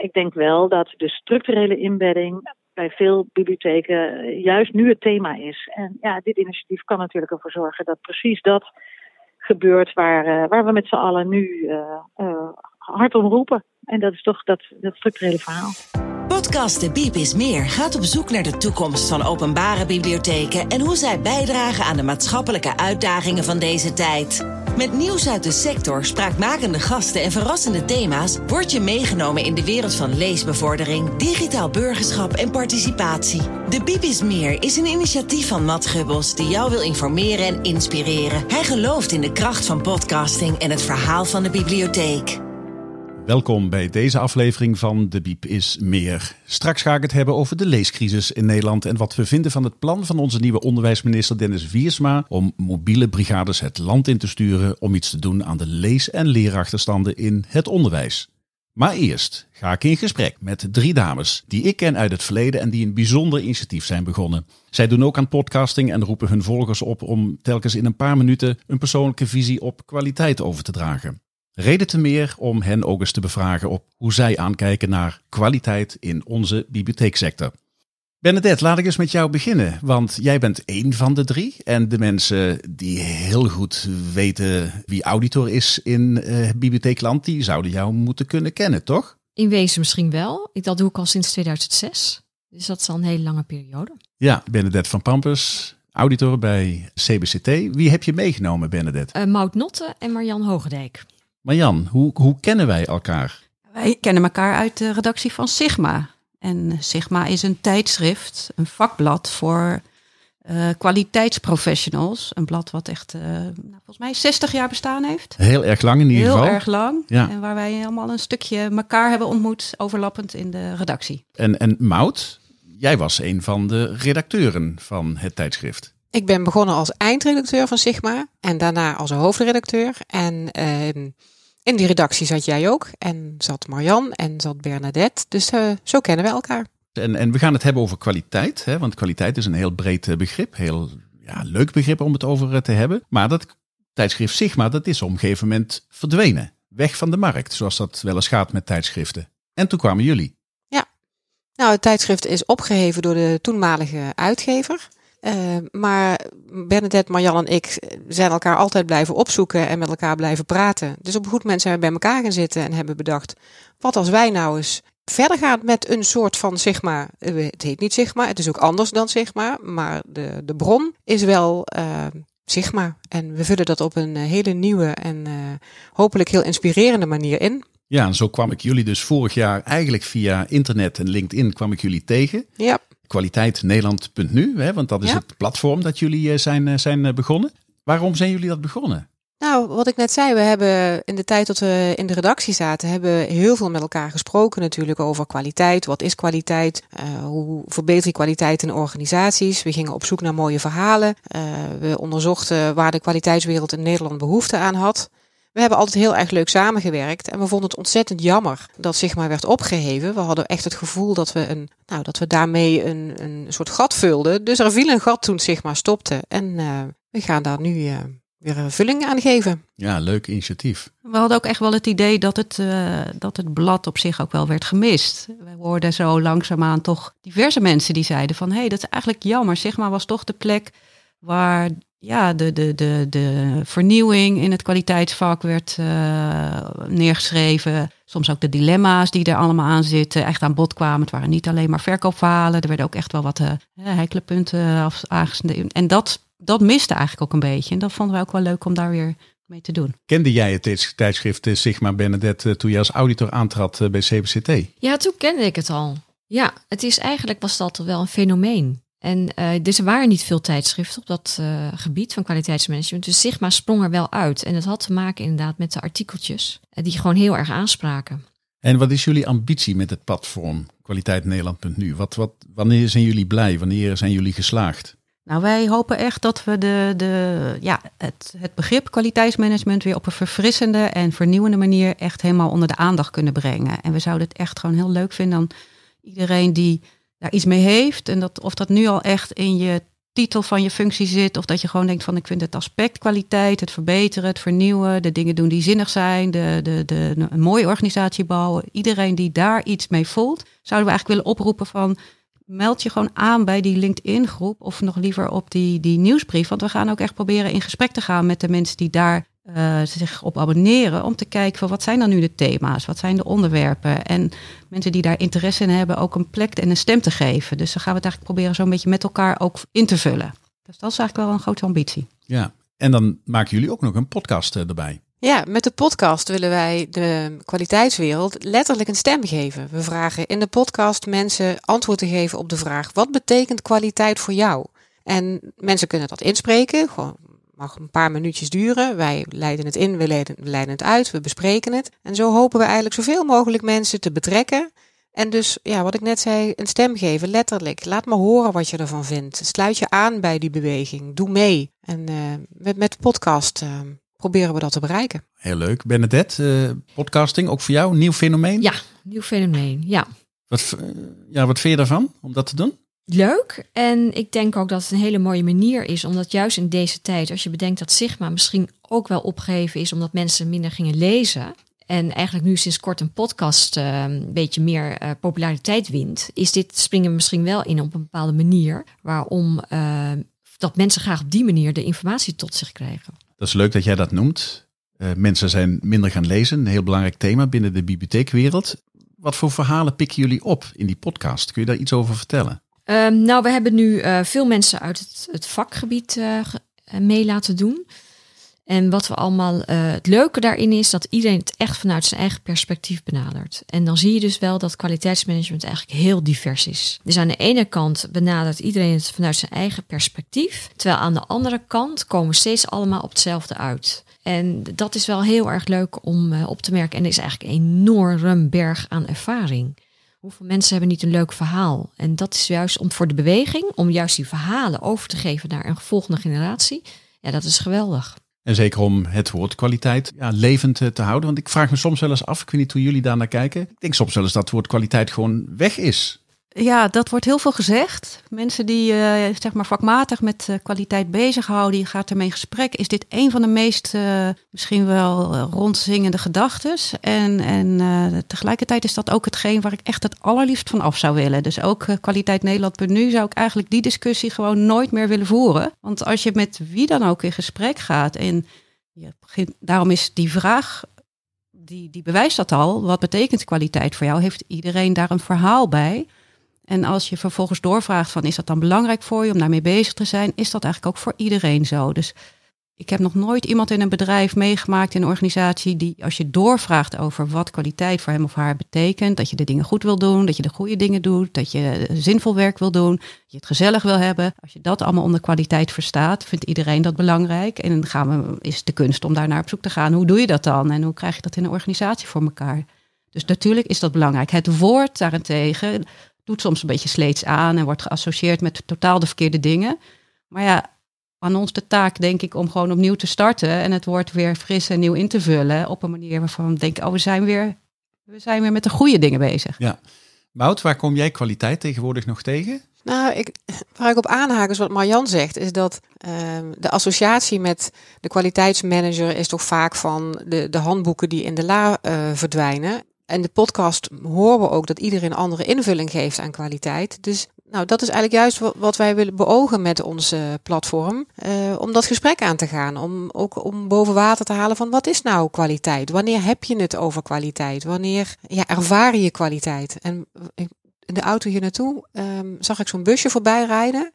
ik denk wel dat de structurele inbedding bij veel bibliotheken juist nu het thema is. En ja, dit initiatief kan natuurlijk ervoor zorgen dat precies dat gebeurt waar, waar we met z'n allen nu hard om roepen. En dat is toch dat, dat structurele verhaal. Podcast De Biep is Meer gaat op zoek naar de toekomst van openbare bibliotheken en hoe zij bijdragen aan de maatschappelijke uitdagingen van deze tijd. Met nieuws uit de sector, spraakmakende gasten en verrassende thema's word je meegenomen in de wereld van leesbevordering, digitaal burgerschap en participatie. De Biep is Meer is een initiatief van Matt Gubbels die jou wil informeren en inspireren. Hij gelooft in de kracht van podcasting en het verhaal van de bibliotheek. Welkom bij deze aflevering van De Biep is Meer. Straks ga ik het hebben over de leescrisis in Nederland en wat we vinden van het plan van onze nieuwe onderwijsminister Dennis Wiersma om mobiele brigades het land in te sturen om iets te doen aan de lees- en leerachterstanden in het onderwijs. Maar eerst ga ik in gesprek met drie dames die ik ken uit het verleden en die een bijzonder initiatief zijn begonnen. Zij doen ook aan podcasting en roepen hun volgers op om telkens in een paar minuten een persoonlijke visie op kwaliteit over te dragen. Reden te meer om hen ook eens te bevragen op hoe zij aankijken naar kwaliteit in onze bibliotheeksector. Bernadette, laat ik eens met jou beginnen. Want jij bent één van de drie. En de mensen die heel goed weten wie auditor is in uh, Bibliotheekland, die zouden jou moeten kunnen kennen, toch? In wezen misschien wel. Dat doe ik al sinds 2006. Dus dat is al een hele lange periode. Ja, Bernadette van Pampus, auditor bij CBCT. Wie heb je meegenomen, Bernadette? Uh, Maud Notte en Marjan Hogendijk. Marjan, hoe, hoe kennen wij elkaar? Wij kennen elkaar uit de redactie van Sigma. En Sigma is een tijdschrift, een vakblad voor uh, kwaliteitsprofessionals. Een blad wat echt, uh, nou, volgens mij 60 jaar bestaan heeft. Heel erg lang in ieder Heel geval. Heel erg lang. Ja. En waar wij helemaal een stukje elkaar hebben ontmoet, overlappend in de redactie. En, en Mout, jij was een van de redacteuren van het tijdschrift. Ik ben begonnen als eindredacteur van Sigma en daarna als hoofdredacteur. En uh, in die redactie zat jij ook en zat Marjan en zat Bernadette. Dus uh, zo kennen we elkaar. En, en we gaan het hebben over kwaliteit, hè, want kwaliteit is een heel breed begrip. Heel ja, leuk begrip om het over te hebben. Maar dat tijdschrift Sigma, dat is op een gegeven moment verdwenen. Weg van de markt, zoals dat wel eens gaat met tijdschriften. En toen kwamen jullie. Ja, nou het tijdschrift is opgeheven door de toenmalige uitgever. Uh, maar Bernadette, Marjan en ik zijn elkaar altijd blijven opzoeken en met elkaar blijven praten. Dus op een goed moment zijn we bij elkaar gaan zitten en hebben bedacht: wat als wij nou eens verder gaan met een soort van Sigma. Het heet niet Sigma, het is ook anders dan Sigma, maar de, de bron is wel uh, Sigma. En we vullen dat op een hele nieuwe en uh, hopelijk heel inspirerende manier in. Ja, en zo kwam ik jullie dus vorig jaar eigenlijk via internet en LinkedIn kwam ik jullie tegen. Ja kwaliteitnederland.nu, hè, want dat is ja. het platform dat jullie zijn, zijn begonnen. Waarom zijn jullie dat begonnen? Nou, wat ik net zei, we hebben in de tijd dat we in de redactie zaten, hebben heel veel met elkaar gesproken natuurlijk over kwaliteit. Wat is kwaliteit? Uh, hoe verbeter je kwaliteit in organisaties? We gingen op zoek naar mooie verhalen. Uh, we onderzochten waar de kwaliteitswereld in Nederland behoefte aan had. We hebben altijd heel erg leuk samengewerkt en we vonden het ontzettend jammer dat Sigma werd opgeheven. We hadden echt het gevoel dat we, een, nou, dat we daarmee een, een soort gat vulden. Dus er viel een gat toen Sigma stopte en uh, we gaan daar nu uh, weer een vulling aan geven. Ja, leuk initiatief. We hadden ook echt wel het idee dat het, uh, dat het blad op zich ook wel werd gemist. We hoorden zo langzaamaan toch diverse mensen die zeiden van... hé, hey, dat is eigenlijk jammer. Sigma was toch de plek waar ja, de, de, de, de vernieuwing in het kwaliteitsvak werd uh, neergeschreven. Soms ook de dilemma's die er allemaal aan zitten, echt aan bod kwamen. Het waren niet alleen maar verkoopverhalen, er werden ook echt wel wat uh, heikele punten aangesneden. En dat, dat miste eigenlijk ook een beetje. En dat vonden we ook wel leuk om daar weer mee te doen. Kende jij het tijdschrift Sigma Bernadette toen je als auditor aantrad bij CBCT? Ja, toen kende ik het al. Ja, het is eigenlijk was dat wel een fenomeen. En uh, dus er waren niet veel tijdschriften op dat uh, gebied van kwaliteitsmanagement. Dus Sigma sprong er wel uit. En dat had te maken inderdaad met de artikeltjes, uh, die gewoon heel erg aanspraken. En wat is jullie ambitie met het platform kwaliteitnederland.nu? Wat, wat, wanneer zijn jullie blij? Wanneer zijn jullie geslaagd? Nou, wij hopen echt dat we de, de, ja, het, het begrip kwaliteitsmanagement weer op een verfrissende en vernieuwende manier echt helemaal onder de aandacht kunnen brengen. En we zouden het echt gewoon heel leuk vinden dan iedereen die daar iets mee heeft. En dat, of dat nu al echt in je titel van je functie zit. Of dat je gewoon denkt van ik vind het aspect kwaliteit, het verbeteren, het vernieuwen, de dingen doen die zinnig zijn, de, de, de, een mooie organisatie bouwen. Iedereen die daar iets mee voelt, zouden we eigenlijk willen oproepen van meld je gewoon aan bij die LinkedIn groep of nog liever op die, die nieuwsbrief. Want we gaan ook echt proberen in gesprek te gaan met de mensen die daar uh, zich op abonneren. Om te kijken van wat zijn dan nu de thema's, wat zijn de onderwerpen. En mensen die daar interesse in hebben ook een plek en een stem te geven. Dus dan gaan we het eigenlijk proberen zo'n beetje met elkaar ook in te vullen. Dus dat is eigenlijk wel een grote ambitie. Ja, en dan maken jullie ook nog een podcast eh, erbij. Ja, met de podcast willen wij de kwaliteitswereld letterlijk een stem geven. We vragen in de podcast mensen antwoord te geven op de vraag: wat betekent kwaliteit voor jou? En mensen kunnen dat inspreken, gewoon mag een paar minuutjes duren. Wij leiden het in, we leiden, we leiden het uit, we bespreken het. En zo hopen we eigenlijk zoveel mogelijk mensen te betrekken. En dus, ja, wat ik net zei, een stem geven, letterlijk. Laat me horen wat je ervan vindt. Sluit je aan bij die beweging. Doe mee. En uh, met, met de podcast uh, proberen we dat te bereiken. Heel leuk. Bernadette, uh, podcasting, ook voor jou, nieuw fenomeen? Ja, nieuw fenomeen, ja. Wat, ja, wat vind je daarvan, om dat te doen? Leuk. En ik denk ook dat het een hele mooie manier is, omdat juist in deze tijd, als je bedenkt dat Sigma misschien ook wel opgegeven is omdat mensen minder gingen lezen. En eigenlijk nu sinds kort een podcast uh, een beetje meer uh, populariteit wint, is dit springen misschien wel in op een bepaalde manier. Waarom uh, dat mensen graag op die manier de informatie tot zich krijgen. Dat is leuk dat jij dat noemt. mensen zijn minder gaan lezen, een heel belangrijk thema binnen de bibliotheekwereld. Wat voor verhalen pikken jullie op in die podcast? Kun je daar iets over vertellen? Um, nou, we hebben nu uh, veel mensen uit het, het vakgebied uh, mee laten doen. En wat we allemaal, het leuke daarin is dat iedereen het echt vanuit zijn eigen perspectief benadert. En dan zie je dus wel dat kwaliteitsmanagement eigenlijk heel divers is. Dus aan de ene kant benadert iedereen het vanuit zijn eigen perspectief. Terwijl aan de andere kant komen steeds allemaal op hetzelfde uit. En dat is wel heel erg leuk om op te merken. En is eigenlijk een enorm berg aan ervaring. Hoeveel mensen hebben niet een leuk verhaal? En dat is juist om voor de beweging, om juist die verhalen over te geven naar een volgende generatie. Ja, dat is geweldig. En zeker om het woord kwaliteit ja, levend te houden. Want ik vraag me soms wel eens af, ik weet niet hoe jullie daar naar kijken. Ik denk soms wel eens dat het woord kwaliteit gewoon weg is. Ja, dat wordt heel veel gezegd. Mensen die uh, zeg maar vakmatig met uh, kwaliteit bezighouden, die gaat ermee in gesprek. Is dit een van de meest uh, misschien wel rondzingende gedachten? En, en tegelijkertijd is dat ook hetgeen waar ik echt het allerliefst van af zou willen. Dus ook kwaliteit Nederland.nu zou ik eigenlijk die discussie gewoon nooit meer willen voeren. Want als je met wie dan ook in gesprek gaat en je begint, daarom is die vraag die, die bewijst dat al. Wat betekent kwaliteit voor jou? Heeft iedereen daar een verhaal bij? En als je vervolgens doorvraagt van is dat dan belangrijk voor je om daarmee bezig te zijn, is dat eigenlijk ook voor iedereen zo. Dus ik heb nog nooit iemand in een bedrijf meegemaakt in een organisatie die als je doorvraagt over wat kwaliteit voor hem of haar betekent, dat je de dingen goed wil doen, dat je de goede dingen doet, dat je zinvol werk wil doen, dat je het gezellig wil hebben. Als je dat allemaal onder kwaliteit verstaat, vindt iedereen dat belangrijk. En dan gaan we, is de kunst om daar naar op zoek te gaan. Hoe doe je dat dan? En hoe krijg je dat in een organisatie voor elkaar? Dus natuurlijk is dat belangrijk. Het woord daarentegen, doet soms een beetje sleets aan en wordt geassocieerd met totaal de verkeerde dingen. Maar ja, aan ons de taak, denk ik, om gewoon opnieuw te starten en het woord weer fris en nieuw in te vullen. Op een manier waarvan we denken, oh, we zijn weer, we zijn weer met de goede dingen bezig. Ja. Wout, waar kom jij kwaliteit tegenwoordig nog tegen? Nou, ik, waar ik op aanhaak is wat Marjan zegt, is dat uh, de associatie met de kwaliteitsmanager is toch vaak van de, de handboeken die in de la uh, verdwijnen. En de podcast horen we ook dat iedereen een andere invulling geeft aan kwaliteit. Dus nou, dat is eigenlijk juist wat wij willen beogen met ons platform. Uh, om dat gesprek aan te gaan. Om ook om boven water te halen van wat is nou kwaliteit? Wanneer heb je het over kwaliteit? Wanneer ja, ervaar je kwaliteit? En in de auto hier naartoe um, zag ik zo'n busje voorbij rijden.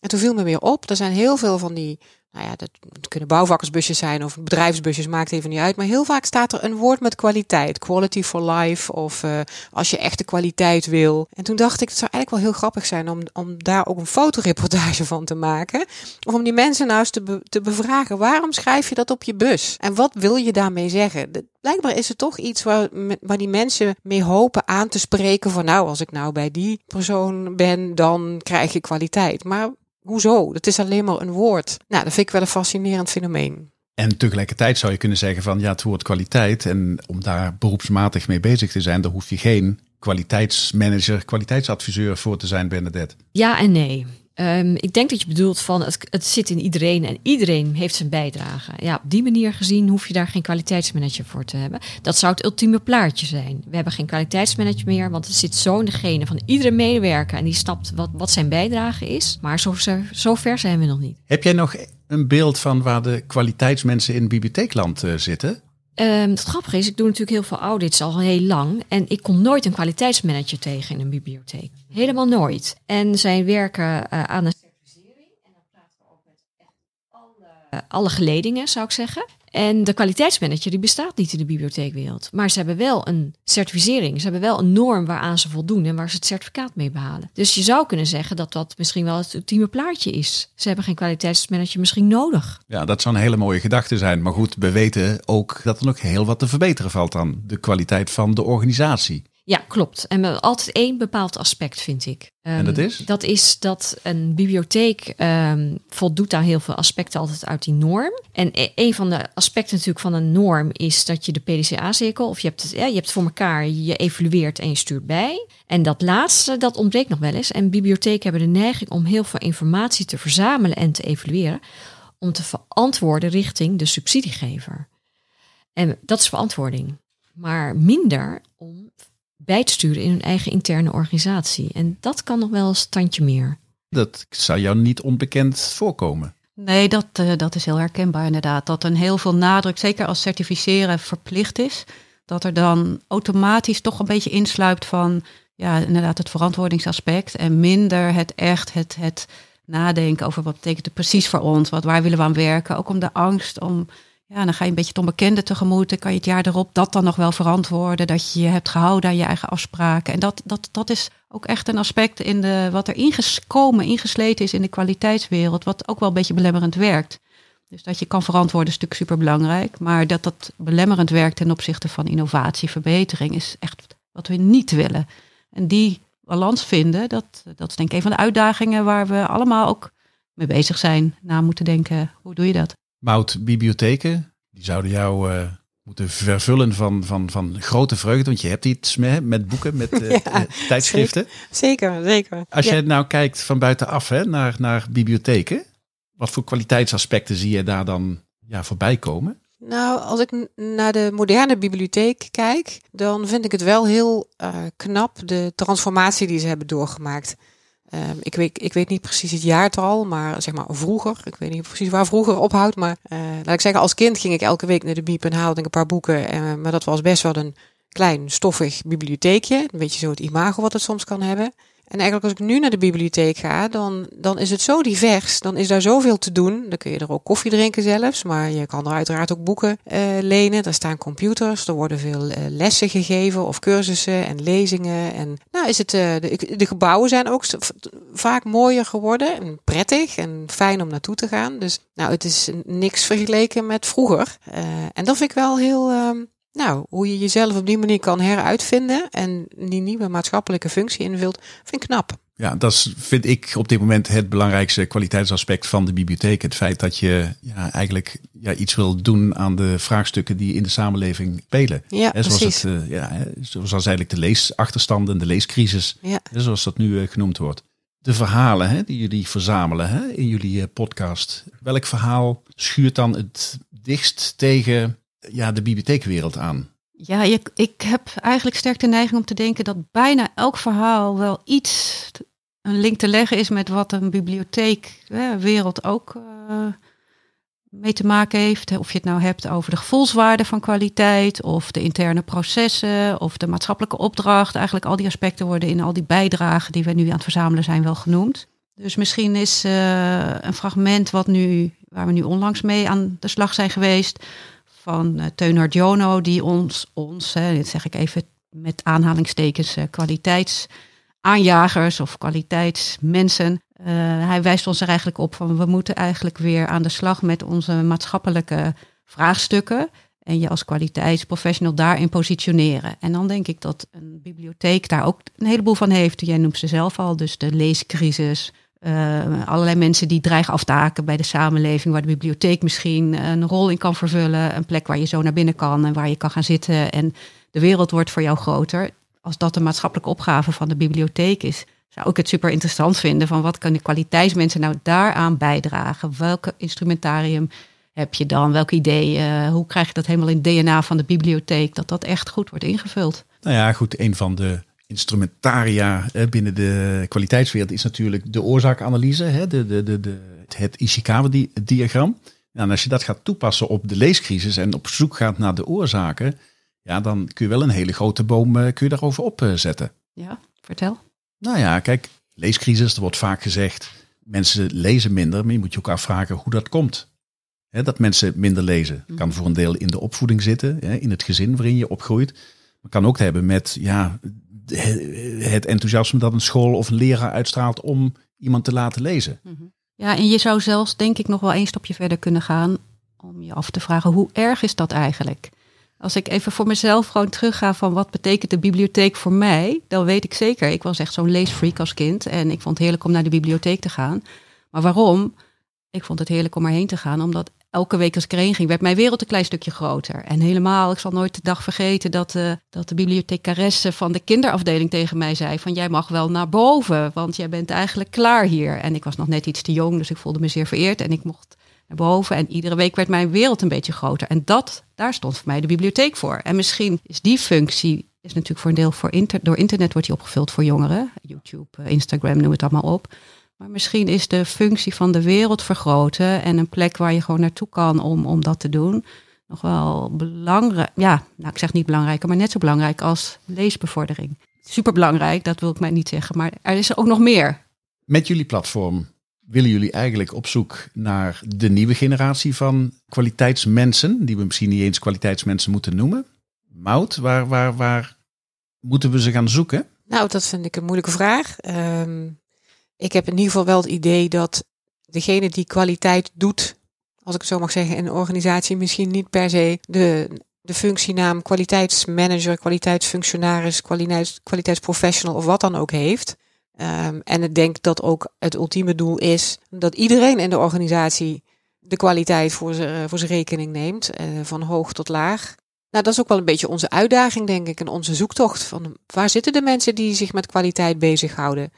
En toen viel me weer op, er zijn heel veel van die nou ja, dat, kunnen bouwvakkersbusjes zijn of bedrijfsbusjes, maakt even niet uit. Maar heel vaak staat er een woord met kwaliteit. Quality for life of uh, als je echte kwaliteit wil. En toen dacht ik, het zou eigenlijk wel heel grappig zijn om, om daar ook een fotoreportage van te maken. Of om die mensen nou eens te, te bevragen. Waarom schrijf je dat op je bus? En wat wil je daarmee zeggen? Blijkbaar is het toch iets waar, waar die mensen mee hopen aan te spreken. Van nou, als ik nou bij die persoon ben, dan krijg je kwaliteit. Maar hoezo? Dat is alleen maar een woord. Nou, dat vind ik wel een fascinerend fenomeen. En tegelijkertijd zou je kunnen zeggen van ja, het woord kwaliteit. En om daar beroepsmatig mee bezig te zijn, daar hoef je geen kwaliteitsmanager, kwaliteitsadviseur voor te zijn, Bernadette. Ja en nee. Ehm, ik denk dat je bedoelt van het, zit in iedereen en iedereen heeft zijn bijdrage. Ja, op die manier gezien hoef je daar geen kwaliteitsmanager voor te hebben. Dat zou het ultieme plaatje zijn. We hebben geen kwaliteitsmanager meer, want het zit zo in degene van iedere medewerker en die snapt wat, wat zijn bijdrage is. Maar zo, zo ver zijn we nog niet. Heb jij nog een beeld van waar de kwaliteitsmensen in bibliotheekland uh, zitten? Um, het grappige is, ik doe natuurlijk heel veel audits al heel lang. En ik kom nooit een kwaliteitsmanager tegen in een bibliotheek. Helemaal nooit. En zij werken uh, aan een certificering. En dan praten we ook met echt alle, uh, alle geledingen, zou ik zeggen. En de kwaliteitsmanager die bestaat niet in de bibliotheekwereld. Maar ze hebben wel een certificering. Ze hebben wel een norm waaraan ze voldoen en waar ze het certificaat mee behalen. Dus je zou kunnen zeggen dat dat misschien wel het ultieme plaatje is. Ze hebben geen kwaliteitsmanager misschien nodig. Ja, dat zou een hele mooie gedachte zijn. Maar goed, we weten ook dat er nog heel wat te verbeteren valt aan de kwaliteit van de organisatie. Ja, klopt. En altijd één bepaald aspect, vind ik. en dat Um, is? Dat is dat een bibliotheek um, voldoet aan heel veel aspecten altijd uit die norm. En e- een van de aspecten natuurlijk van een norm is dat je de PDCA-cirkel, of je hebt, het, ja, je hebt het voor elkaar, je evalueert en je stuurt bij. En dat laatste, dat ontbreekt nog wel eens. En bibliotheken hebben de neiging om heel veel informatie te verzamelen en te evalueren, om te verantwoorden richting de subsidiegever. En dat is verantwoording. Maar minder om bij te sturen in hun eigen interne organisatie. En dat kan nog wel een standje meer. Dat zou jou niet onbekend voorkomen. Nee, dat, uh, dat is heel herkenbaar inderdaad. Dat er heel veel nadruk, zeker als certificeren verplicht is, dat er dan automatisch toch een beetje insluipt van ja, inderdaad het verantwoordingsaspect en minder het echt het, het nadenken over wat betekent het precies voor ons, wat, waar willen we aan werken. Ook om de angst om ja, dan ga je een beetje het onbekende tegemoet. Dan kan je het jaar erop dat dan nog wel verantwoorden. Dat je je hebt gehouden aan je eigen afspraken. En dat, dat, dat is ook echt een aspect in de, wat er ingekomen, ingesleten is in de kwaliteitswereld. Wat ook wel een beetje belemmerend werkt. Dus dat je kan verantwoorden is natuurlijk super belangrijk. Maar dat dat belemmerend werkt ten opzichte van innovatie, verbetering, is echt wat we niet willen. En die balans vinden, dat, dat is denk ik een van de uitdagingen waar we allemaal ook mee bezig zijn. Na moeten denken, hoe doe je dat? Mout bibliotheken, die zouden jou uh, moeten vervullen van, van, van grote vreugde. Want je hebt iets met, met boeken, met uh, ja, tijdschriften. Zeker, zeker. Als ja. je nou kijkt van buitenaf hè, naar, naar bibliotheken, wat voor kwaliteitsaspecten zie je daar dan ja, voorbij komen? Nou, als ik naar de moderne bibliotheek kijk, dan vind ik het wel heel uh, knap de transformatie die ze hebben doorgemaakt. Um, ik, weet, ik weet niet precies het jaartal, maar zeg maar vroeger. Ik weet niet precies waar vroeger ophoudt. Maar uh, laat ik zeggen, als kind ging ik elke week naar de biep en haalde ik een paar boeken. Uh, maar dat was best wel een klein, stoffig bibliotheekje. Een beetje zo het imago wat het soms kan hebben. En eigenlijk als ik nu naar de bibliotheek ga, dan, dan is het zo divers. Dan is daar zoveel te doen. Dan kun je er ook koffie drinken zelfs. Maar je kan er uiteraard ook boeken uh, lenen. Er staan computers. Er worden veel uh, lessen gegeven of cursussen en lezingen. En nou is het, uh, de, de, gebouwen zijn ook vaak mooier geworden. En prettig en fijn om naartoe te gaan. Dus nou, het is niks vergeleken met vroeger. en dat vind ik wel heel... nou, hoe je jezelf op die manier kan heruitvinden en die nieuwe maatschappelijke functie invult, vind ik knap. Ja, dat is, vind ik op dit moment het belangrijkste kwaliteitsaspect van de bibliotheek. Het feit dat je ja, eigenlijk ja, iets wil doen aan de vraagstukken die in de samenleving spelen. Ja, He, zoals, precies. het, uh, ja, zoals eigenlijk de leesachterstanden, de leescrisis, ja. zoals dat nu uh, genoemd wordt. De verhalen hè, die jullie verzamelen hè, in jullie uh, podcast. Welk verhaal schuurt dan het dichtst tegen ja, de bibliotheekwereld aan? Ja, je, ik heb eigenlijk sterk de neiging om te denken dat bijna elk verhaal wel iets een link te leggen is met wat een bibliotheekwereld ook uh, mee te maken heeft. Of je het nou hebt over de gevoelswaarde van kwaliteit, of de interne processen, of de maatschappelijke opdracht. Eigenlijk al die aspecten worden in al die bijdragen die we nu aan het verzamelen zijn wel genoemd. Dus misschien is uh, een fragment wat nu, waar we nu onlangs mee aan de slag zijn geweest van uh, Teun Jono, die ons, ons hè, dit zeg ik even met aanhalingstekens, uh, kwaliteitsaanjagers of kwaliteitsmensen. Uh, hij wijst ons er eigenlijk op van we moeten eigenlijk weer aan de slag met onze maatschappelijke vraagstukken. En je als kwaliteitsprofessional daarin positioneren. En dan denk ik dat een bibliotheek daar ook een heleboel van heeft. Jij noemt ze zelf al, dus de leescrisis, uh, allerlei mensen die dreigen af te haken bij de samenleving, waar de bibliotheek misschien een rol in kan vervullen. Een plek waar je zo naar binnen kan en waar je kan gaan zitten. En de wereld wordt voor jou groter. Als dat de maatschappelijke opgave van de bibliotheek is, zou ik het super interessant vinden van wat kunnen kwaliteitsmensen nou daaraan bijdragen? Welke instrumentarium heb je dan? Welke ideeën? Hoe krijg je dat helemaal in het DNA van de bibliotheek? Dat dat echt goed wordt ingevuld. Nou ja, goed. Een van de instrumentaria binnen de kwaliteitswereld is natuurlijk de oorzaakanalyse, de, de, de, de, het Ishikawa-diagram. En als je dat gaat toepassen op de leescrisis en op zoek gaat naar de oorzaken, ja, dan kun je wel een hele grote boom eh, kun je daarover opzetten. Ja, vertel. Nou ja, kijk, leescrisis, er wordt vaak gezegd, mensen lezen minder, maar je moet je ook afvragen hoe dat komt. dat mensen minder lezen. Kan voor een deel in de opvoeding zitten, in het gezin waarin je opgroeit. Maar kan ook hebben met ja, het enthousiasme dat een school of een leraar uitstraalt om iemand te laten lezen. Mhm. Ja, en je zou zelfs denk ik nog wel één stapje verder kunnen gaan om je af te vragen hoe erg is dat eigenlijk? Als ik even voor mezelf gewoon terugga van wat betekent de bibliotheek voor mij, dan weet ik zeker, ik was echt zo'n leesfreak als kind en ik vond het heerlijk om naar de bibliotheek te gaan. Maar waarom? Ik vond het heerlijk om erheen te gaan, omdat elke week als ik erheen ging, werd mijn wereld een klein stukje groter. En helemaal, ik zal nooit de dag vergeten dat, uh, dat de bibliothecaresse van de kinderafdeling tegen mij zei van jij mag wel naar boven, want jij bent eigenlijk klaar hier. En ik was nog net iets te jong, dus ik voelde me zeer vereerd en ik mocht naar boven. En iedere week werd mijn wereld een beetje groter. En dat, daar stond voor mij de bibliotheek voor. En misschien is die functie is natuurlijk voor een deel voor door internet wordt die opgevuld voor jongeren. YouTube, eh, Instagram, noem het allemaal op. Maar misschien is de functie van de wereld vergroten en een plek waar je gewoon naartoe kan om, om dat te doen, nog wel belangrijk. Ja, nou ik zeg niet belangrijker, maar net zo belangrijk als leesbevordering. Superbelangrijk, dat wil ik mij niet zeggen, maar er is ook nog meer. Met jullie platform willen jullie eigenlijk op zoek naar de nieuwe generatie van kwaliteitsmensen, die we misschien niet eens kwaliteitsmensen moeten noemen? Mout, waar, waar, waar moeten we ze gaan zoeken? Nou, dat vind ik een moeilijke vraag. Ehm, ik heb in ieder geval wel het idee dat degene die kwaliteit doet, als ik het zo mag zeggen, in een organisatie misschien niet per se de, de functienaam kwaliteitsmanager, kwaliteitsfunctionaris, kwaliteits, kwaliteitsprofessional of wat dan ook heeft. Um, en ik denk dat ook het ultieme doel is dat iedereen in de organisatie de kwaliteit voor zijn voor rekening neemt, uh, van hoog tot laag. Nou, dat is ook wel een beetje onze uitdaging, denk ik, en onze zoektocht. Van waar zitten de mensen die zich met kwaliteit bezighouden?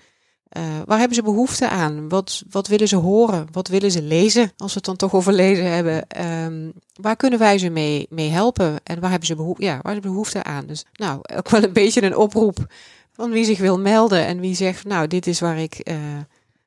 Uh, waar hebben ze behoefte aan? Wat, wat willen ze horen? Wat willen ze lezen? Als we het dan toch over lezen hebben. Um, waar kunnen wij ze mee, mee helpen? En waar hebben ze behoefte, ja, waar hebben behoefte aan? Dus nou, ook wel een beetje een oproep van wie zich wil melden. En wie zegt, nou, dit is waar ik, uh,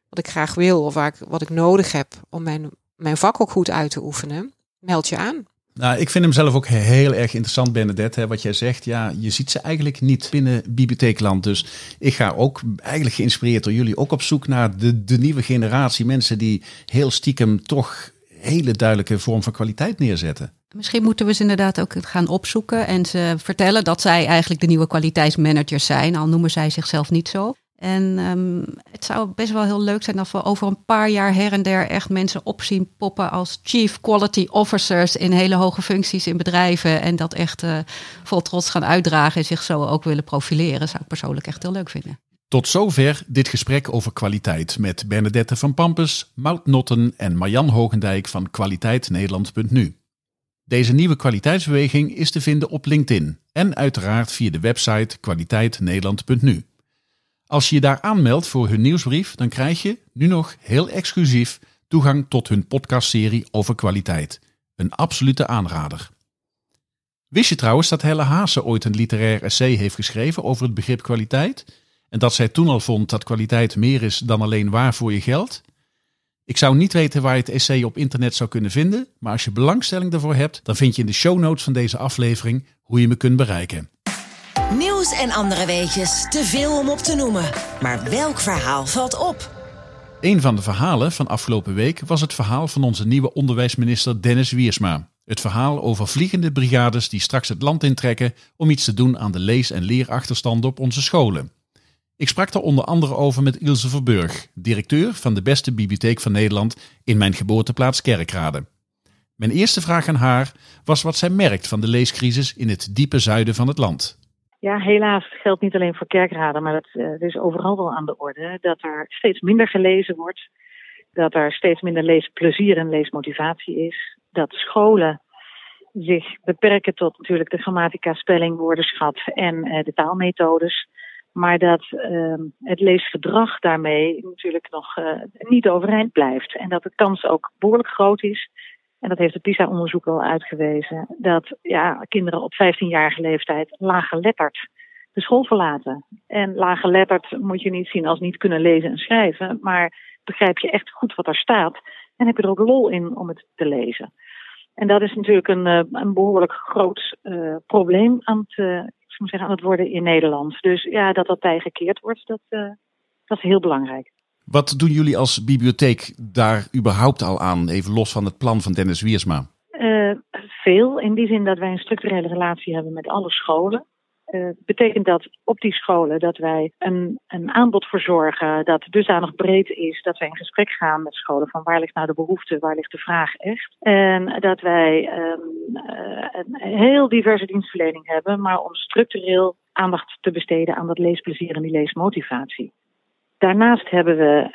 wat ik graag wil. Of waar ik, wat ik nodig heb om mijn, mijn vak ook goed uit te oefenen. Meld je aan. Nou, ik vind hem zelf ook heel erg interessant, Bernadette. Hè, wat jij zegt, ja, je ziet ze eigenlijk niet binnen bibliotheekland. Dus ik ga ook eigenlijk geïnspireerd door jullie ook op zoek naar de, de nieuwe generatie mensen die heel stiekem toch hele duidelijke vorm van kwaliteit neerzetten. Misschien moeten we ze inderdaad ook gaan opzoeken en ze vertellen dat zij eigenlijk de nieuwe kwaliteitsmanagers zijn, al noemen zij zichzelf niet zo. En um, het zou best wel heel leuk zijn als we over een paar jaar her en der echt mensen opzien poppen als chief quality officers in hele hoge functies in bedrijven. En dat echt uh, vol trots gaan uitdragen en zich zo ook willen profileren. Zou ik persoonlijk echt heel leuk vinden. Tot zover dit gesprek over kwaliteit met Bernadette van Pampus, Mout Notten en Marjan Hogendijk van kwaliteitnederland.nu. Deze nieuwe kwaliteitsbeweging is te vinden op LinkedIn en uiteraard via de website kwaliteitnederland.nu. Als je je daar aanmeldt voor hun nieuwsbrief, dan krijg je nu nog heel exclusief toegang tot hun podcastserie over kwaliteit. Een absolute aanrader. Wist je trouwens dat Helle Haase ooit een literair essay heeft geschreven over het begrip kwaliteit? En dat zij toen al vond dat kwaliteit meer is dan alleen waar voor je geld? Ik zou niet weten waar je het essay op internet zou kunnen vinden, maar als je belangstelling daarvoor hebt, dan vind je in de show notes van deze aflevering hoe je me kunt bereiken. Nieuws en andere weetjes, te veel om op te noemen. Maar welk verhaal valt op? Een van de verhalen van afgelopen week was het verhaal van onze nieuwe onderwijsminister Dennis Wiersma. Het verhaal over vliegende brigades die straks het land intrekken om iets te doen aan de lees- en leerachterstanden op onze scholen. Ik sprak daar onder andere over met Ilse Verburg, directeur van de beste bibliotheek van Nederland in mijn geboorteplaats Kerkrade. Mijn eerste vraag aan haar was wat zij merkt van de leescrisis in het diepe zuiden van het land. Ja, helaas geldt niet alleen voor kerkraden, maar dat, uh, is overal wel aan de orde. Dat er steeds minder gelezen wordt. Dat er steeds minder leesplezier en leesmotivatie is. Dat scholen zich beperken tot natuurlijk de grammatica, spelling, woordenschat en uh, de taalmethodes. Maar dat ehm, het leesgedrag daarmee natuurlijk nog uh, niet overeind blijft. En dat de kans ook behoorlijk groot is. En dat heeft het PISA-onderzoek al uitgewezen. Dat ja, kinderen op 15-jarige leeftijd laaggeletterd de school verlaten. En laaggeletterd moet je niet zien als niet kunnen lezen en schrijven. Maar begrijp je echt goed wat er staat. En heb je er ook lol in om het te lezen. En dat is natuurlijk een, eh, een behoorlijk groot uh, probleem aan het, zeggen, aan het worden in Nederland. Dus ja, dat dat bijgekeerd wordt, dat, dat is heel belangrijk. Wat doen jullie als bibliotheek daar überhaupt al aan, even los van het plan van Dennis Wiersma? veel, in die zin dat wij een structurele relatie hebben met alle scholen. Uh, betekent dat op die scholen dat wij een, een aanbod verzorgen dat dusdanig breed is dat wij in gesprek gaan met scholen van waar ligt nou de behoefte, waar ligt de vraag echt. En dat wij um, uh, een heel diverse dienstverlening hebben, maar om structureel aandacht te besteden aan dat leesplezier en die leesmotivatie. Daarnaast hebben we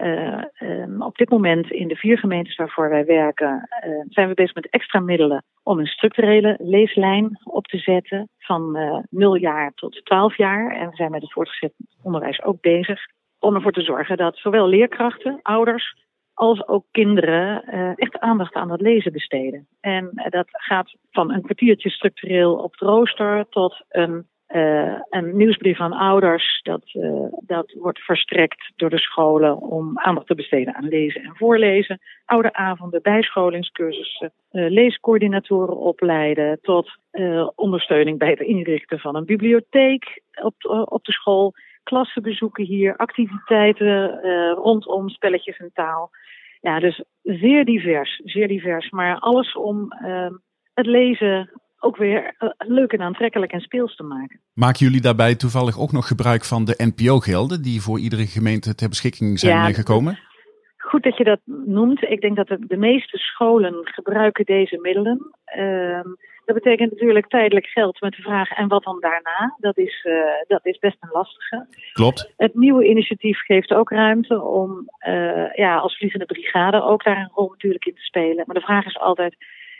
uh, op dit moment in de vier gemeentes waarvoor wij werken, uh, zijn we bezig met extra middelen om een structurele leeslijn op te zetten van uh, 0 jaar tot 12 jaar. En we zijn met het voortgezet onderwijs ook bezig om ervoor te zorgen dat zowel leerkrachten, ouders als ook kinderen echt aandacht aan het lezen besteden. En dat gaat van een kwartiertje structureel op het rooster tot een uh, een nieuwsbrief aan ouders, dat, uh, dat wordt verstrekt door de scholen om aandacht te besteden aan lezen en voorlezen. Ouderavonden, bijscholingscursussen, uh, leescoördinatoren opleiden tot ondersteuning bij het inrichten van een bibliotheek op, op de school. Klassenbezoeken hier, activiteiten rondom spelletjes en taal. Ja, dus zeer divers, zeer divers. Maar alles om het lezen ook weer uh, leuk en aantrekkelijk en speels te maken. Maken jullie daarbij toevallig ook nog gebruik van de NPO-gelden die voor iedere gemeente ter beschikking zijn ja, gekomen? Goed dat je dat noemt. Ik denk dat de, de meeste scholen gebruiken deze middelen. Uh, dat betekent natuurlijk tijdelijk geld met de vraag en wat dan daarna. Dat is, uh, dat is best een lastige. Klopt. Het nieuwe initiatief geeft ook ruimte om uh, ja, als vliegende brigade ook daar een rol natuurlijk in te spelen. Maar de vraag is altijd,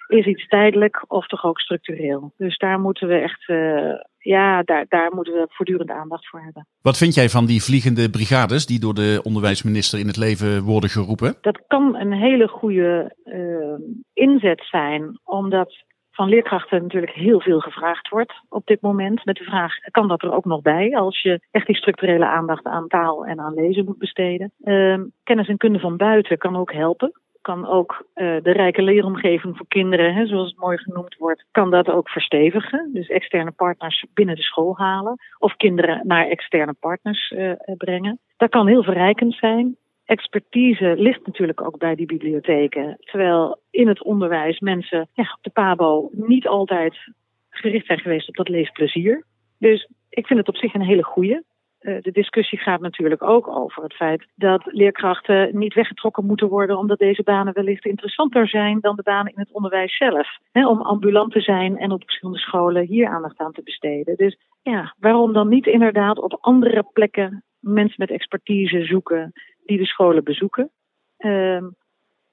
is iets tijdelijk of toch ook structureel. Dus daar moeten we echt, uh, ja, daar, daar moeten we voortdurend aandacht voor hebben. Wat vind jij van die vliegende brigades die door de onderwijsminister in het leven worden geroepen? Dat kan een hele goede uh, inzet zijn, omdat van leerkrachten natuurlijk heel veel gevraagd wordt op dit moment. Met de vraag, kan dat er ook nog bij als je echt die structurele aandacht aan taal en aan lezen moet besteden? Uh, kennis en kunde van buiten kan ook helpen kan ook uh, de rijke leeromgeving voor kinderen, hè, zoals het mooi genoemd wordt, kan dat ook verstevigen. Dus externe partners binnen de school halen of kinderen naar externe partners uh, brengen. Dat kan heel verrijkend zijn. Expertise ligt natuurlijk ook bij die bibliotheken. Terwijl in het onderwijs mensen ja, op de PABO niet altijd gericht zijn geweest op dat leesplezier. Dus ik vind het op zich een hele goede. Eh, de discussie gaat natuurlijk ook over het feit dat leerkrachten niet weggetrokken moeten worden omdat deze banen wellicht interessanter zijn dan de banen in het onderwijs zelf. om ambulant te zijn en op verschillende scholen hier aandacht aan te besteden. Dus ja, waarom dan niet inderdaad op andere plekken mensen met expertise zoeken die de scholen bezoeken? Uh,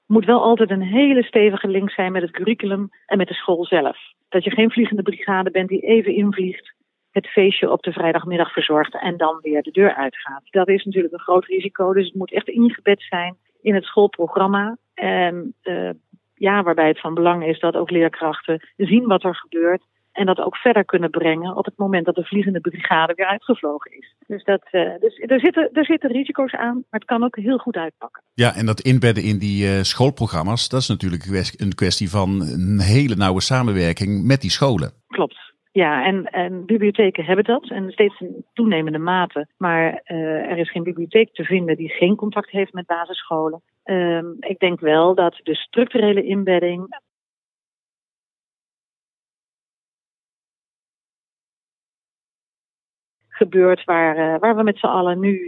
moet wel altijd een hele stevige link zijn met het curriculum en met de school zelf. Dat je geen vliegende brigade bent die even invliegt het feestje op de vrijdagmiddag verzorgt en dan weer de deur uitgaat. Dat is natuurlijk een groot risico, dus het moet echt ingebed zijn in het schoolprogramma. En uh, ja, waarbij het van belang is dat ook leerkrachten zien wat er gebeurt en dat ook verder kunnen brengen op het moment dat de vliegende brigade weer uitgevlogen is. Dus, dat, uh, dus er, zitten, er zitten risico's aan, maar het kan ook heel goed uitpakken. Ja, en dat inbedden in die uh, schoolprogramma's, dat is natuurlijk een kwestie van een hele nauwe samenwerking met die scholen. Klopt. Ja, en, en bibliotheken hebben dat en steeds in toenemende mate. Maar uh, er is geen bibliotheek te vinden die geen contact heeft met basisscholen. Uh, ik denk wel dat de structurele inbedding gebeurt waar, uh, waar we met z'n allen nu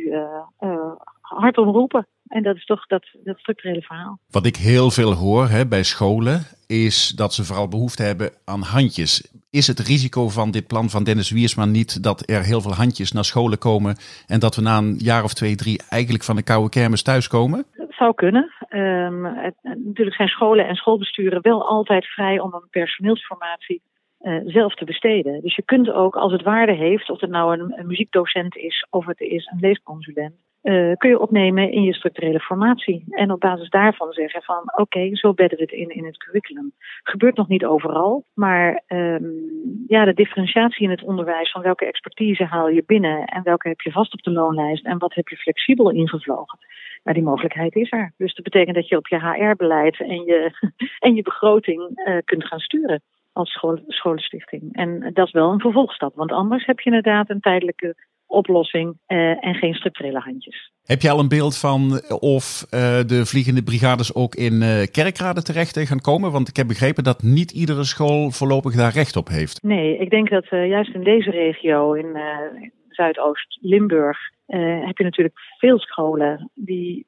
uh, hard om roepen. En dat is toch dat, dat structurele verhaal. Wat ik heel veel hoor hè, bij scholen, is dat ze vooral behoefte hebben aan handjes. Is het risico van dit plan van Dennis Wiersma niet dat er heel veel handjes naar scholen komen en dat we na een jaar of twee, drie eigenlijk van de koude kermis thuiskomen? Dat zou kunnen. Um, het, natuurlijk zijn scholen en schoolbesturen wel altijd vrij om een personeelsformatie uh, zelf te besteden. Dus je kunt ook, als het waarde heeft, of het nou een, een muziekdocent is of het is een leesconsulent, uh, kun je opnemen in je structurele formatie. En op basis daarvan zeggen van oké, zo bedden we het in in het curriculum. Gebeurt nog niet overal, maar um, ja, de differentiatie in het onderwijs van welke expertise haal je binnen en welke heb je vast op de loonlijst en wat heb je flexibel ingevlogen. Nou, die mogelijkheid is er. Dus dat betekent dat je op je HR-beleid en je, en je begroting uh, kunt gaan sturen als school, scholenstichting. En dat is wel een vervolgstap, want anders heb je inderdaad een tijdelijke oplossing uh, en geen structurele handjes. Heb je al een beeld van of uh, de vliegende brigades ook in uh, kerkraden terecht gaan komen? Want ik heb begrepen dat niet iedere school voorlopig daar recht op heeft. Nee, ik denk dat juist in deze regio, in Zuidoost-Limburg, heb je natuurlijk veel scholen die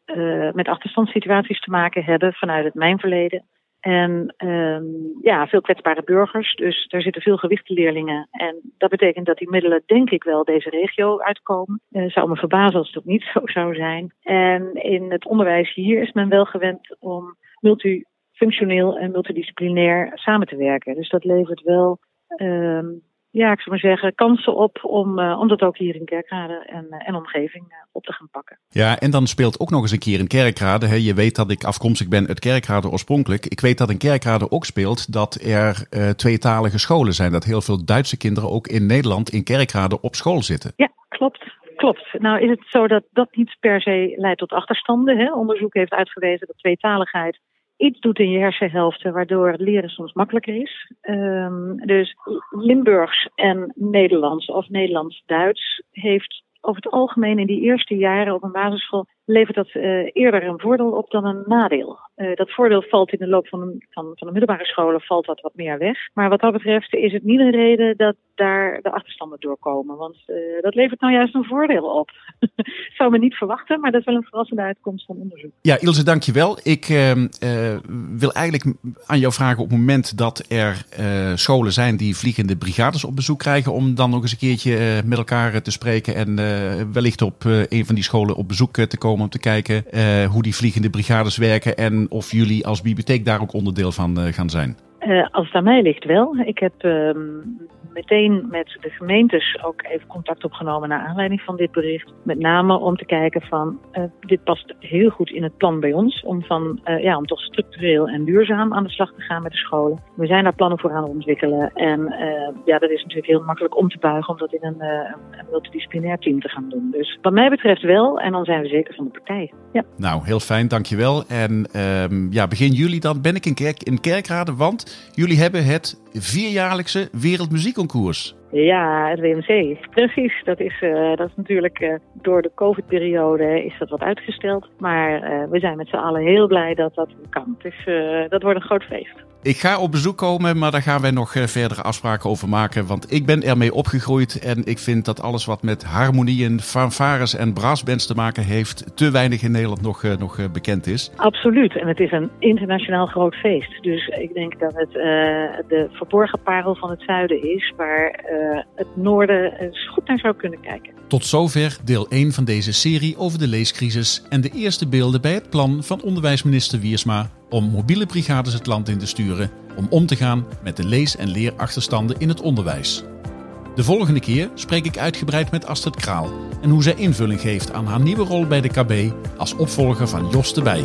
met achterstandssituaties te maken hebben vanuit het mijnverleden. En um, ja, veel kwetsbare burgers. Dus daar zitten veel gewichtenleerlingen. En dat betekent dat die middelen, denk ik wel, deze regio uitkomen. Uh, zou me verbazen als het ook niet zo zou zijn. En in het onderwijs hier is men wel gewend om multifunctioneel en multidisciplinair samen te werken. Dus dat levert wel um, ja, ik zou maar zeggen, kansen op om, uh, om dat ook hier in Kerkrade en, uh, en omgeving uh, op te gaan pakken. Ja, en dan speelt ook nog eens een keer in Kerkrade. Hè. Je weet dat ik afkomstig ben uit Kerkrade oorspronkelijk. Ik weet dat in Kerkrade ook speelt dat er tweetalige scholen zijn. Dat heel veel Duitse kinderen ook in Nederland in Kerkrade op school zitten. Ja, klopt. Klopt. Nou is het zo dat dat niet per se leidt tot achterstanden. Hè? Onderzoek heeft uitgewezen dat tweetaligheid iets doet in je hersenhelften, waardoor het leren soms makkelijker is. Um, dus Limburgs en Nederlands of Nederlands-Duits heeft over het algemeen in die eerste jaren op een basisschool levert dat uh, eerder een voordeel op dan een nadeel. Uh, dat voordeel valt in de loop van, van, van de middelbare scholen valt dat wat meer weg. Maar wat dat betreft is het niet een reden dat daar de achterstanden doorkomen. Want uh, dat levert nou juist een voordeel op. Zou me niet verwachten, maar dat is wel een verrassende uitkomst van onderzoek. Ja, Ilse, dankjewel. Ik wil eigenlijk aan jou vragen op het moment dat er scholen zijn die vliegende brigades op bezoek krijgen, om dan nog eens een keertje met elkaar te spreken en wellicht op een van die scholen op bezoek te komen om te kijken hoe die vliegende brigades werken en of jullie als bibliotheek daar ook onderdeel van uh, gaan zijn. Uh, als het aan mij ligt wel. Ik heb uh, meteen met de gemeentes ook even contact opgenomen naar aanleiding van dit bericht. Met name om te kijken van, uh, dit past heel goed in het plan bij ons. Om, van, ja, om toch structureel en duurzaam aan de slag te gaan met de scholen. We zijn daar plannen voor aan het ontwikkelen. En ja, dat is natuurlijk heel makkelijk om te buigen om dat in een, een multidisciplinair team te gaan doen. Dus wat mij betreft wel. En dan zijn we zeker van de partij. Ja. Nou, heel fijn, dankjewel. En ehm, ja, begin juli dan ben ik in, kerk, in Kerkrade, want Jullie hebben het vierjaarlijkse Wereldmuziekconcours. Ja, het WMC. Precies. Dat is, uh, dat is natuurlijk uh, door de COVID-periode is dat wat uitgesteld. Maar uh, we zijn met z'n allen heel blij dat dat kan. Dus dat wordt een groot feest. Ik ga op bezoek komen, maar daar gaan wij nog verdere afspraken over maken. Want ik ben ermee opgegroeid en ik vind dat alles wat met harmonieën, fanfares en brassbands te maken heeft, te weinig in Nederland nog, nog bekend is. Absoluut. En het is een internationaal groot feest. Dus ik denk dat het de verborgen parel van het zuiden is, waar het noorden eens goed naar zou kunnen kijken. Tot zover deel 1 van deze serie over de leescrisis en de eerste beelden bij het plan van onderwijsminister Wiersma om mobiele brigades het land in te sturen om om te gaan met de lees- en leerachterstanden in het onderwijs. De volgende keer spreek ik uitgebreid met Astrid Kraal en hoe zij invulling geeft aan haar nieuwe rol bij de KB als opvolger van Jos de Bij.